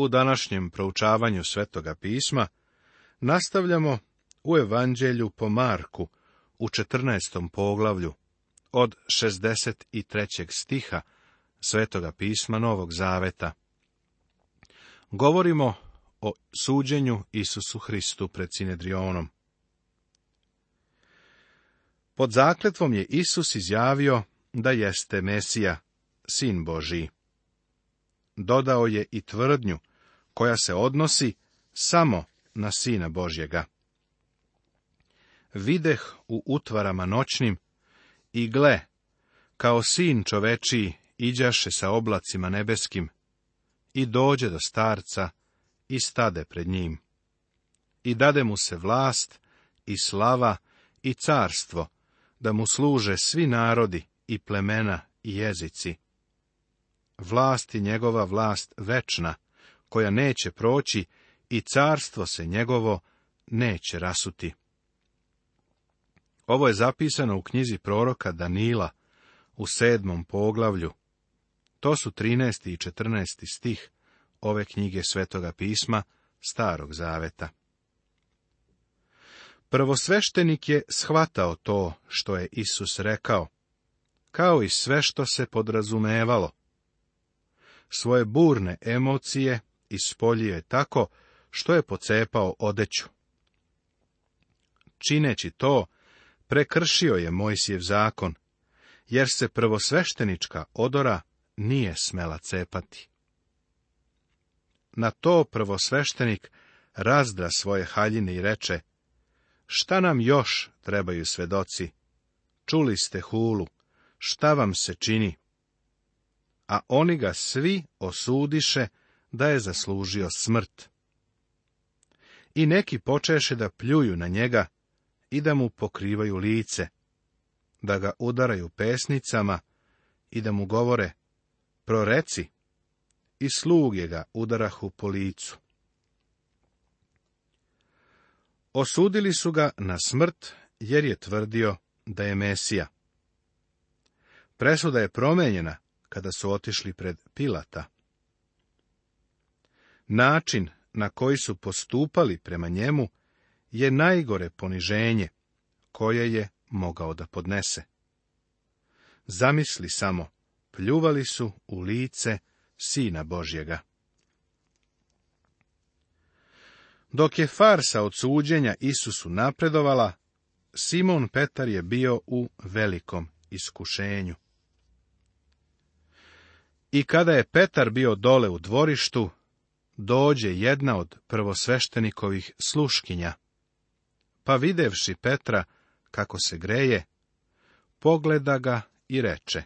U današnjem proučavanju Svetoga pisma nastavljamo u Evanđelju po Marku u 14. poglavlju od 63. stiha Svetoga pisma Novog Zaveta. Govorimo o suđenju Isusu Hristu pred Sinedrionom. Pod zakletvom je Isus izjavio da jeste Mesija, sin Božiji. Dodao je i tvrdnju koja se odnosi samo na Sina Božjega. Videh u utvarama noćnim i gle, kao sin čovečiji iđaše sa oblacima nebeskim i dođe do starca i stade pred njim. I dade mu se vlast i slava i carstvo, da mu služe svi narodi i plemena i jezici. Vlast i njegova vlast večna, koja neće proći i carstvo se njegovo neće rasuti. Ovo je zapisano u knjizi proroka Danila u sedmom poglavlju. To su 13. i 14. stih ove knjige Svetoga pisma Starog zaveta. Prvosveštenik je shvatao to što je Isus rekao, kao i sve što se podrazumevalo. Svoje burne emocije ispoljio je tako što je pocepao odeću. Čineći to, prekršio je Mojsijev zakon, jer se prvosveštenička odora nije smela cepati. Na to prvosveštenik razdra svoje haljine i reče, šta nam još trebaju svedoci? Čuli ste hulu, šta vam se čini? A oni ga svi osudiše da je zaslužio smrt. I neki počeše da pljuju na njega i da mu pokrivaju lice, da ga udaraju pesnicama i da mu govore, proreci, i sluge ga udarahu po licu. Osudili su ga na smrt, jer je tvrdio da je Mesija. Presuda je promenjena kada su otišli pred Pilata. Način na koji su postupali prema njemu je najgore poniženje koje je mogao da podnese. Zamisli samo, pljuvali su u lice Sina Božjega. Dok je farsa od suđenja Isusu napredovala, Simon Petar je bio u velikom iskušenju. I kada je Petar bio dole u dvorištu, dođe jedna od prvosveštenikovih sluškinja. Pa videvši Petra kako se greje, pogleda ga i reče.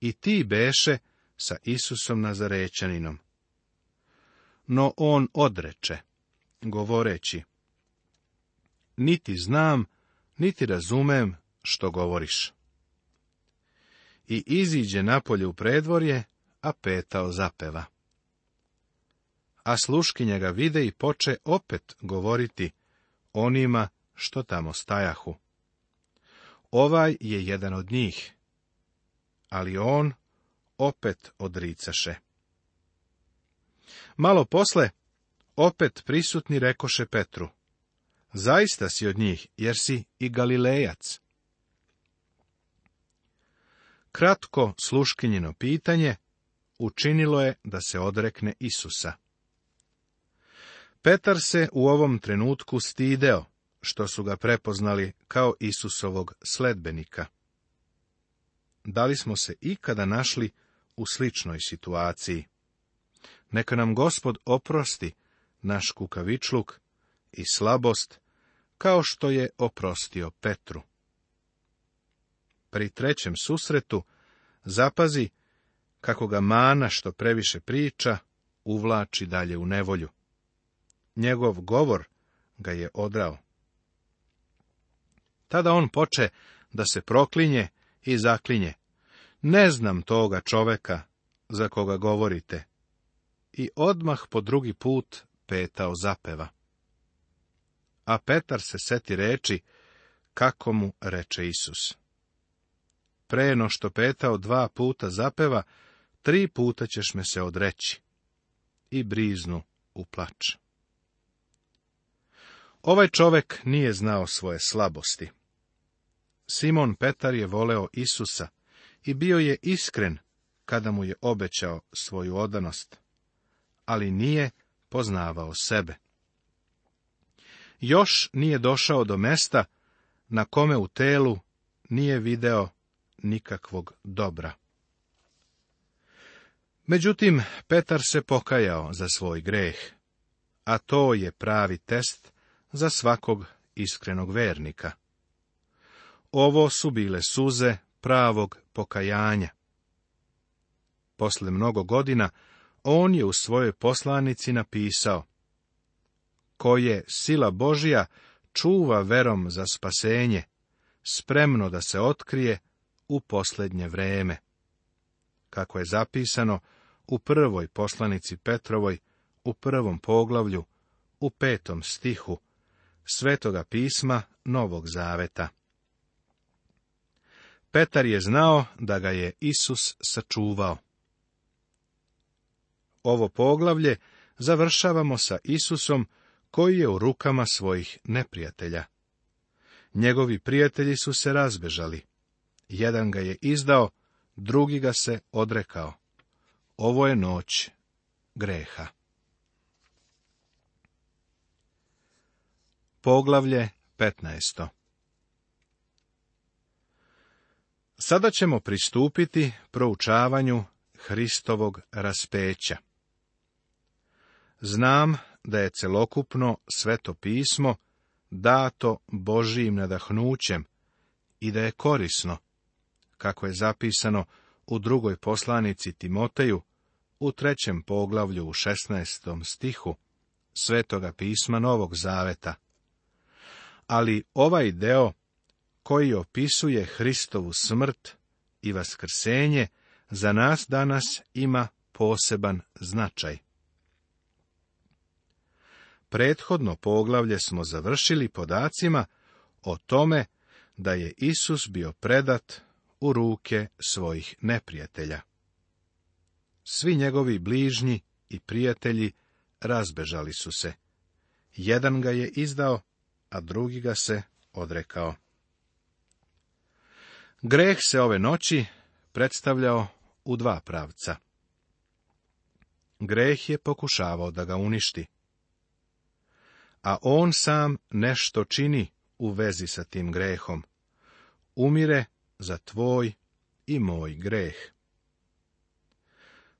I ti beše sa Isusom Nazarećaninom. No on odreče, govoreći. Niti znam, niti razumem što govoriš. I iziđe napolje u predvorje, a petao zapeva a sluškinja ga vide i poče opet govoriti onima što tamo stajahu. Ovaj je jedan od njih, ali on opet odricaše. Malo posle, opet prisutni rekoše Petru, zaista si od njih, jer si i Galilejac. Kratko sluškinjino pitanje učinilo je da se odrekne Isusa. Petar se u ovom trenutku stideo, što su ga prepoznali kao Isusovog sledbenika. Da li smo se ikada našli u sličnoj situaciji? Neka nam gospod oprosti naš kukavičluk i slabost, kao što je oprostio Petru. Pri trećem susretu zapazi kako ga mana što previše priča uvlači dalje u nevolju njegov govor ga je odrao. Tada on poče da se proklinje i zaklinje. Ne znam toga čoveka za koga govorite. I odmah po drugi put petao zapeva. A Petar se seti reči kako mu reče Isus. Preno što petao dva puta zapeva, tri puta ćeš me se odreći. I briznu u plač. Ovaj čovek nije znao svoje slabosti. Simon Petar je voleo Isusa i bio je iskren kada mu je obećao svoju odanost, ali nije poznavao sebe. Još nije došao do mesta na kome u telu nije video nikakvog dobra. Međutim, Petar se pokajao za svoj greh, a to je pravi test za svakog iskrenog vernika. Ovo su bile suze pravog pokajanja. Posle mnogo godina on je u svojoj poslanici napisao koje sila Božja čuva verom za spasenje, spremno da se otkrije u posljednje vreme. Kako je zapisano u prvoj poslanici Petrovoj, u prvom poglavlju, u petom stihu, Svetoga pisma Novog Zaveta. Petar je znao da ga je Isus sačuvao. Ovo poglavlje završavamo sa Isusom koji je u rukama svojih neprijatelja. Njegovi prijatelji su se razbežali. Jedan ga je izdao, drugi ga se odrekao. Ovo je noć greha. Poglavlje 15. Sada ćemo pristupiti proučavanju Hristovog raspeća. Znam da je celokupno sveto pismo dato Božijim nadahnućem i da je korisno, kako je zapisano u drugoj poslanici Timoteju, u trećem poglavlju u šestnaestom stihu Svetoga pisma Novog Zaveta – ali ovaj deo koji opisuje Hristovu smrt i vaskrsenje za nas danas ima poseban značaj. Prethodno poglavlje smo završili podacima o tome da je Isus bio predat u ruke svojih neprijatelja. Svi njegovi bližnji i prijatelji razbežali su se. Jedan ga je izdao, a drugi ga se odrekao. Greh se ove noći predstavljao u dva pravca. Greh je pokušavao da ga uništi. A on sam nešto čini u vezi sa tim grehom. Umire za tvoj i moj greh.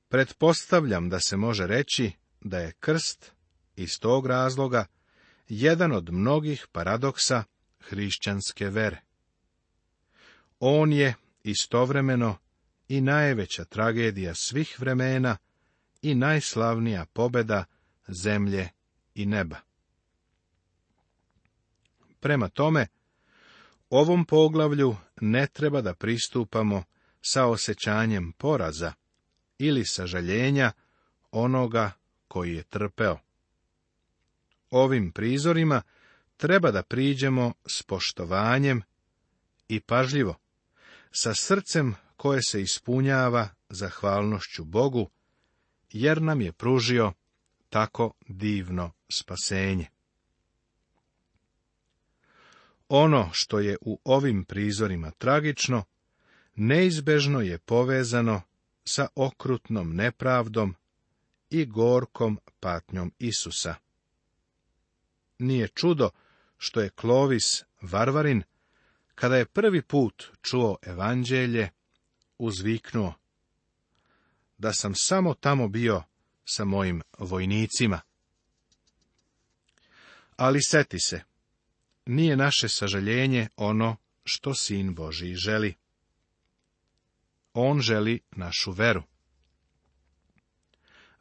Pretpostavljam da se može reći da je krst iz tog razloga jedan od mnogih paradoksa hrišćanske vere. On je istovremeno i najveća tragedija svih vremena i najslavnija pobeda zemlje i neba. Prema tome, ovom poglavlju ne treba da pristupamo sa osjećanjem poraza ili sažaljenja onoga koji je trpeo ovim prizorima treba da priđemo s poštovanjem i pažljivo, sa srcem koje se ispunjava zahvalnošću Bogu, jer nam je pružio tako divno spasenje. Ono što je u ovim prizorima tragično, neizbežno je povezano sa okrutnom nepravdom i gorkom patnjom Isusa. Nije čudo što je Klovis Varvarin, kada je prvi put čuo evanđelje, uzviknuo da sam samo tamo bio sa mojim vojnicima. Ali seti se, nije naše sažaljenje ono što Sin Boži želi. On želi našu veru.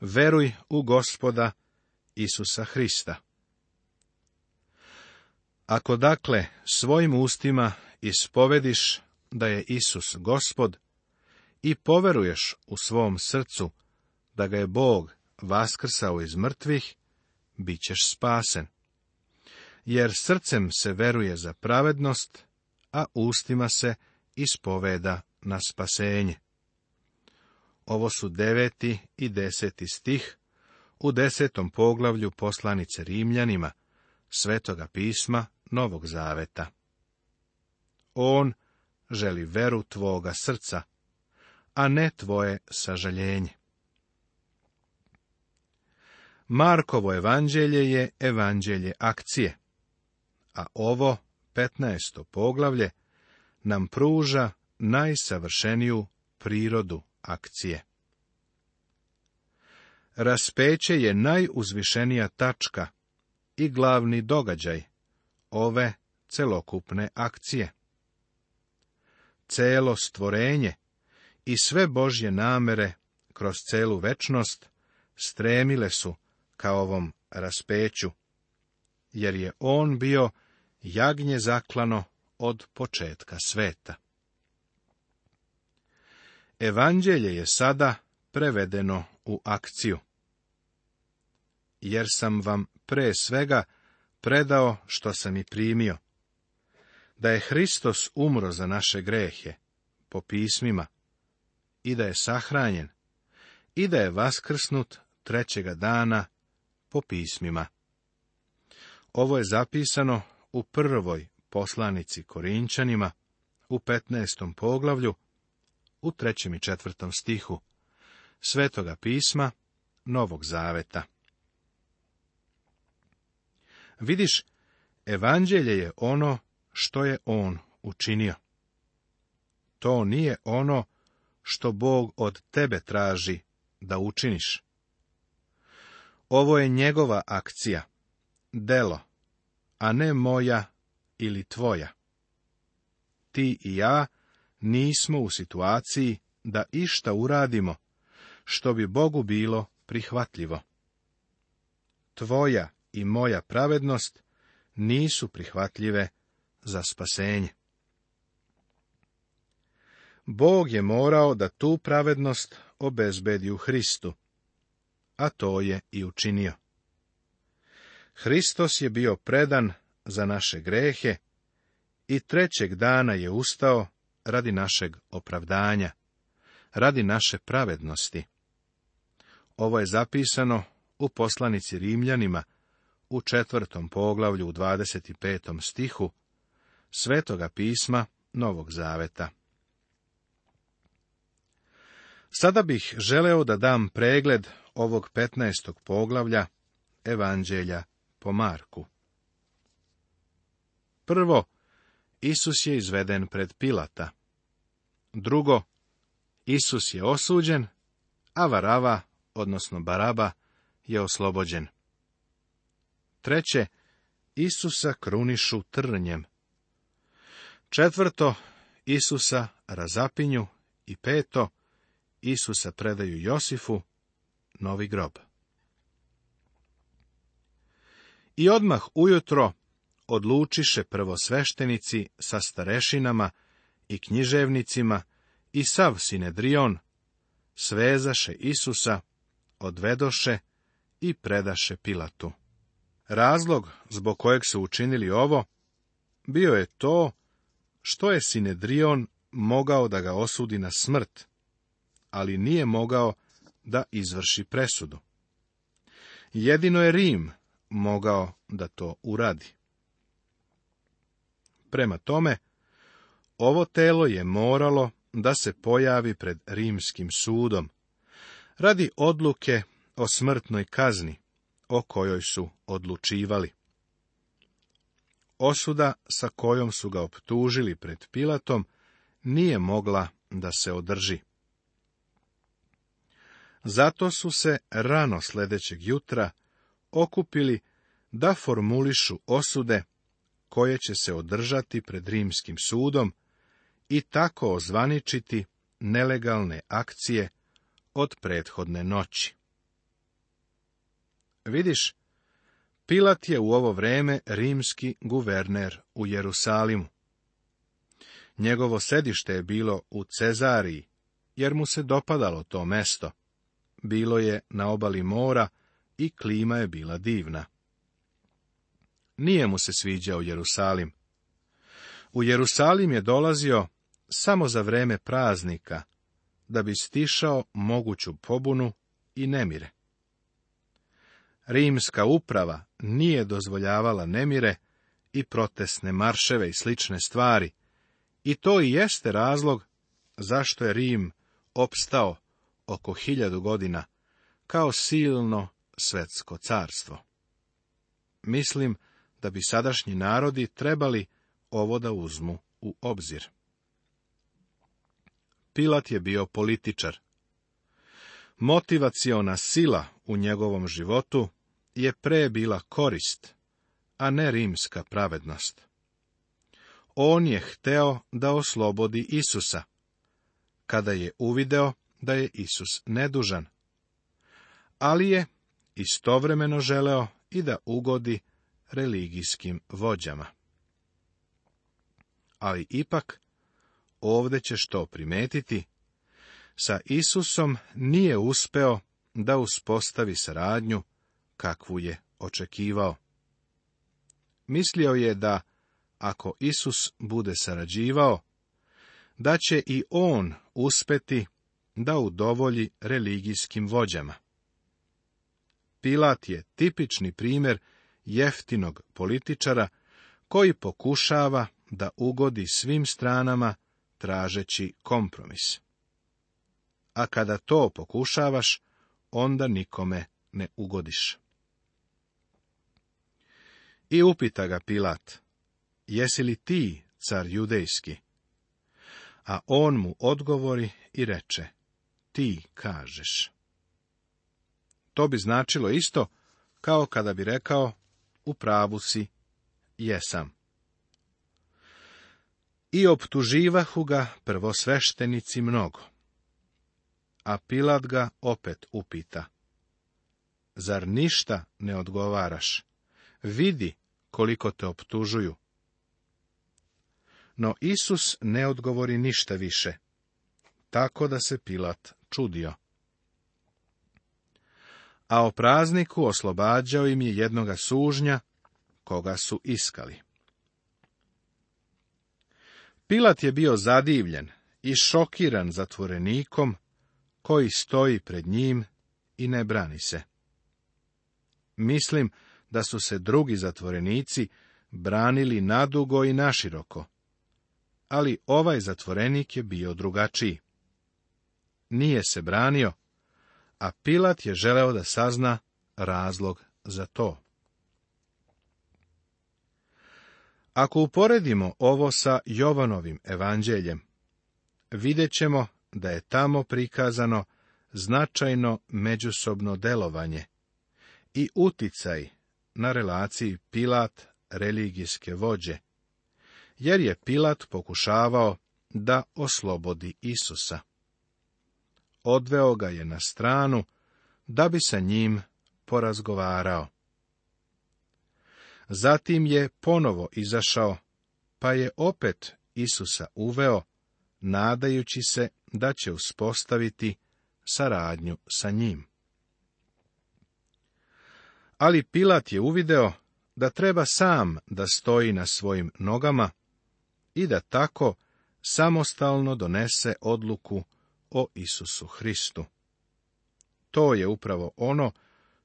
Veruj u gospoda Isusa Hrista. Ako dakle svojim ustima ispovediš da je Isus gospod i poveruješ u svom srcu da ga je Bog vaskrsao iz mrtvih, bit ćeš spasen. Jer srcem se veruje za pravednost, a ustima se ispoveda na spasenje. Ovo su deveti i deseti stih u desetom poglavlju poslanice Rimljanima, Svetoga pisma Novog Zaveta. On želi veru tvoga srca, a ne tvoje sažaljenje. Markovo evanđelje je evanđelje akcije, a ovo, 15. poglavlje, nam pruža najsavršeniju prirodu akcije. Raspeće je najuzvišenija tačka i glavni događaj ove celokupne akcije. Celo stvorenje i sve Božje namere kroz celu večnost stremile su ka ovom raspeću, jer je on bio jagnje zaklano od početka sveta. Evanđelje je sada prevedeno u akciju. Jer sam vam pre svega predao što sam i primio. Da je Hristos umro za naše grehe, po pismima, i da je sahranjen, i da je vaskrsnut trećega dana, po pismima. Ovo je zapisano u prvoj poslanici Korinčanima, u 15. poglavlju, u trećem i četvrtom stihu, Svetoga pisma Novog Zaveta. Vidiš, evanđelje je ono što je on učinio. To nije ono što Bog od tebe traži da učiniš. Ovo je njegova akcija, delo, a ne moja ili tvoja. Ti i ja nismo u situaciji da išta uradimo, što bi Bogu bilo prihvatljivo. Tvoja i moja pravednost nisu prihvatljive za spasenje. Bog je morao da tu pravednost obezbedi u Hristu, a to je i učinio. Hristos je bio predan za naše grehe i trećeg dana je ustao radi našeg opravdanja, radi naše pravednosti. Ovo je zapisano u poslanici Rimljanima, u četvrtom poglavlju u 25. stihu Svetoga pisma Novog Zaveta. Sada bih želeo da dam pregled ovog 15. poglavlja Evanđelja po Marku. Prvo, Isus je izveden pred Pilata. Drugo, Isus je osuđen, a Varava, odnosno Baraba, je oslobođen. Treće, Isusa krunišu trnjem. Četvrto, Isusa razapinju i peto, Isusa predaju Josifu, novi grob. I odmah ujutro odlučiše prvosveštenici sa starešinama i književnicima i sav sinedrion, svezaše Isusa, odvedoše i predaše Pilatu. Razlog zbog kojeg su učinili ovo bio je to što je Sinedrion mogao da ga osudi na smrt, ali nije mogao da izvrši presudu. Jedino je Rim mogao da to uradi. Prema tome, ovo telo je moralo da se pojavi pred rimskim sudom, radi odluke o smrtnoj kazni, o kojoj su odlučivali. Osuda sa kojom su ga optužili pred Pilatom nije mogla da se održi. Zato su se rano sljedećeg jutra okupili da formulišu osude koje će se održati pred rimskim sudom i tako ozvaničiti nelegalne akcije od prethodne noći. Vidiš, Pilat je u ovo vreme rimski guverner u Jerusalimu. Njegovo sedište je bilo u Cezariji, jer mu se dopadalo to mesto. Bilo je na obali mora i klima je bila divna. Nije mu se sviđao Jerusalim. U Jerusalim je dolazio samo za vreme praznika, da bi stišao moguću pobunu i nemire rimska uprava nije dozvoljavala nemire i protestne marševe i slične stvari, i to i jeste razlog zašto je Rim opstao oko hiljadu godina kao silno svetsko carstvo. Mislim da bi sadašnji narodi trebali ovo da uzmu u obzir. Pilat je bio političar. Motivaciona sila u njegovom životu je pre bila korist, a ne rimska pravednost. On je hteo da oslobodi Isusa, kada je uvideo da je Isus nedužan, ali je istovremeno želeo i da ugodi religijskim vođama. Ali ipak, ovdje će to primetiti, sa Isusom nije uspeo da uspostavi saradnju kakvu je očekivao. Mislio je da, ako Isus bude sarađivao, da će i on uspeti da udovolji religijskim vođama. Pilat je tipični primjer jeftinog političara koji pokušava da ugodi svim stranama tražeći kompromis. A kada to pokušavaš, onda nikome ne ugodiš. I upita ga Pilat, jesi li ti car judejski? A on mu odgovori i reče, ti kažeš. To bi značilo isto kao kada bi rekao, u pravu si, jesam. I optuživahu ga prvosveštenici mnogo. A Pilat ga opet upita, zar ništa ne odgovaraš? vidi koliko te optužuju. No Isus ne odgovori ništa više, tako da se Pilat čudio. A o prazniku oslobađao im je jednoga sužnja, koga su iskali. Pilat je bio zadivljen i šokiran zatvorenikom, koji stoji pred njim i ne brani se. Mislim da su se drugi zatvorenici branili nadugo i naširoko. Ali ovaj zatvorenik je bio drugačiji. Nije se branio, a Pilat je želeo da sazna razlog za to. Ako uporedimo ovo sa Jovanovim evanđeljem, vidjet ćemo da je tamo prikazano značajno međusobno delovanje i uticaj na relaciji Pilat religijske vođe, jer je Pilat pokušavao da oslobodi Isusa. Odveo ga je na stranu da bi sa njim porazgovarao. Zatim je ponovo izašao, pa je opet Isusa uveo, nadajući se da će uspostaviti saradnju sa njim. Ali Pilat je uvideo da treba sam da stoji na svojim nogama i da tako samostalno donese odluku o Isusu Hristu. To je upravo ono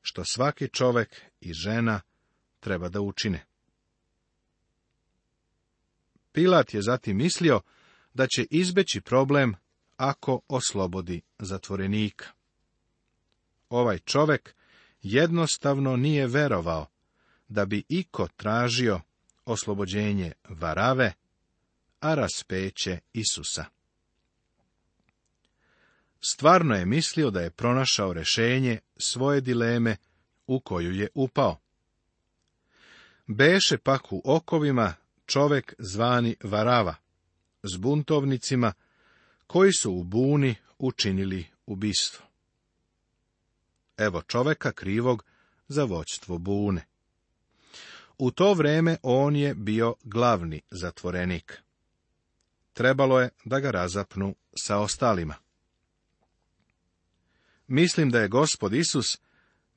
što svaki čovek i žena treba da učine. Pilat je zatim mislio da će izbeći problem ako oslobodi zatvorenika. Ovaj čovek jednostavno nije verovao da bi iko tražio oslobođenje varave, a raspeće Isusa. Stvarno je mislio da je pronašao rješenje svoje dileme u koju je upao. Beše pak u okovima čovek zvani varava, s buntovnicima, koji su u buni učinili ubistvo. Evo čoveka krivog za voćstvo bune. U to vreme on je bio glavni zatvorenik. Trebalo je da ga razapnu sa ostalima. Mislim da je gospod Isus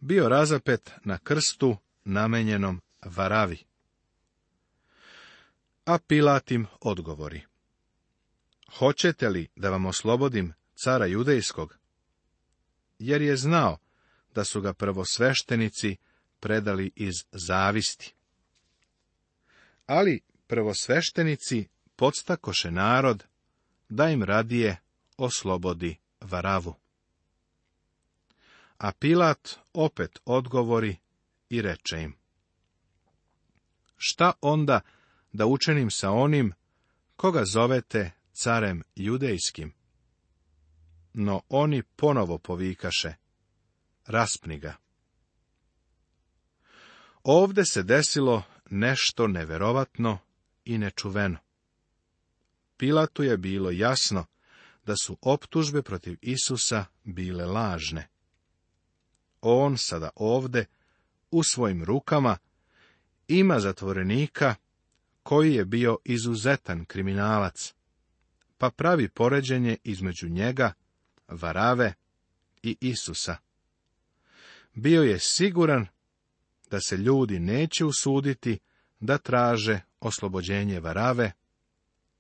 bio razapet na krstu namenjenom varavi. A Pilat im odgovori. Hoćete li da vam oslobodim cara judejskog? Jer je znao da su ga prvosveštenici predali iz zavisti. Ali prvosveštenici podstakoše narod da im radije oslobodi varavu. A Pilat opet odgovori i reče im. Šta onda da učenim sa onim koga zovete carem judejskim? No oni ponovo povikaše raspni ga. Ovde se desilo nešto neverovatno i nečuveno. Pilatu je bilo jasno da su optužbe protiv Isusa bile lažne. On sada ovde, u svojim rukama, ima zatvorenika koji je bio izuzetan kriminalac, pa pravi poređenje između njega, varave i Isusa bio je siguran da se ljudi neće usuditi da traže oslobođenje varave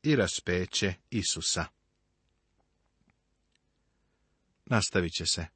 i raspeće Isusa. Nastavit će se.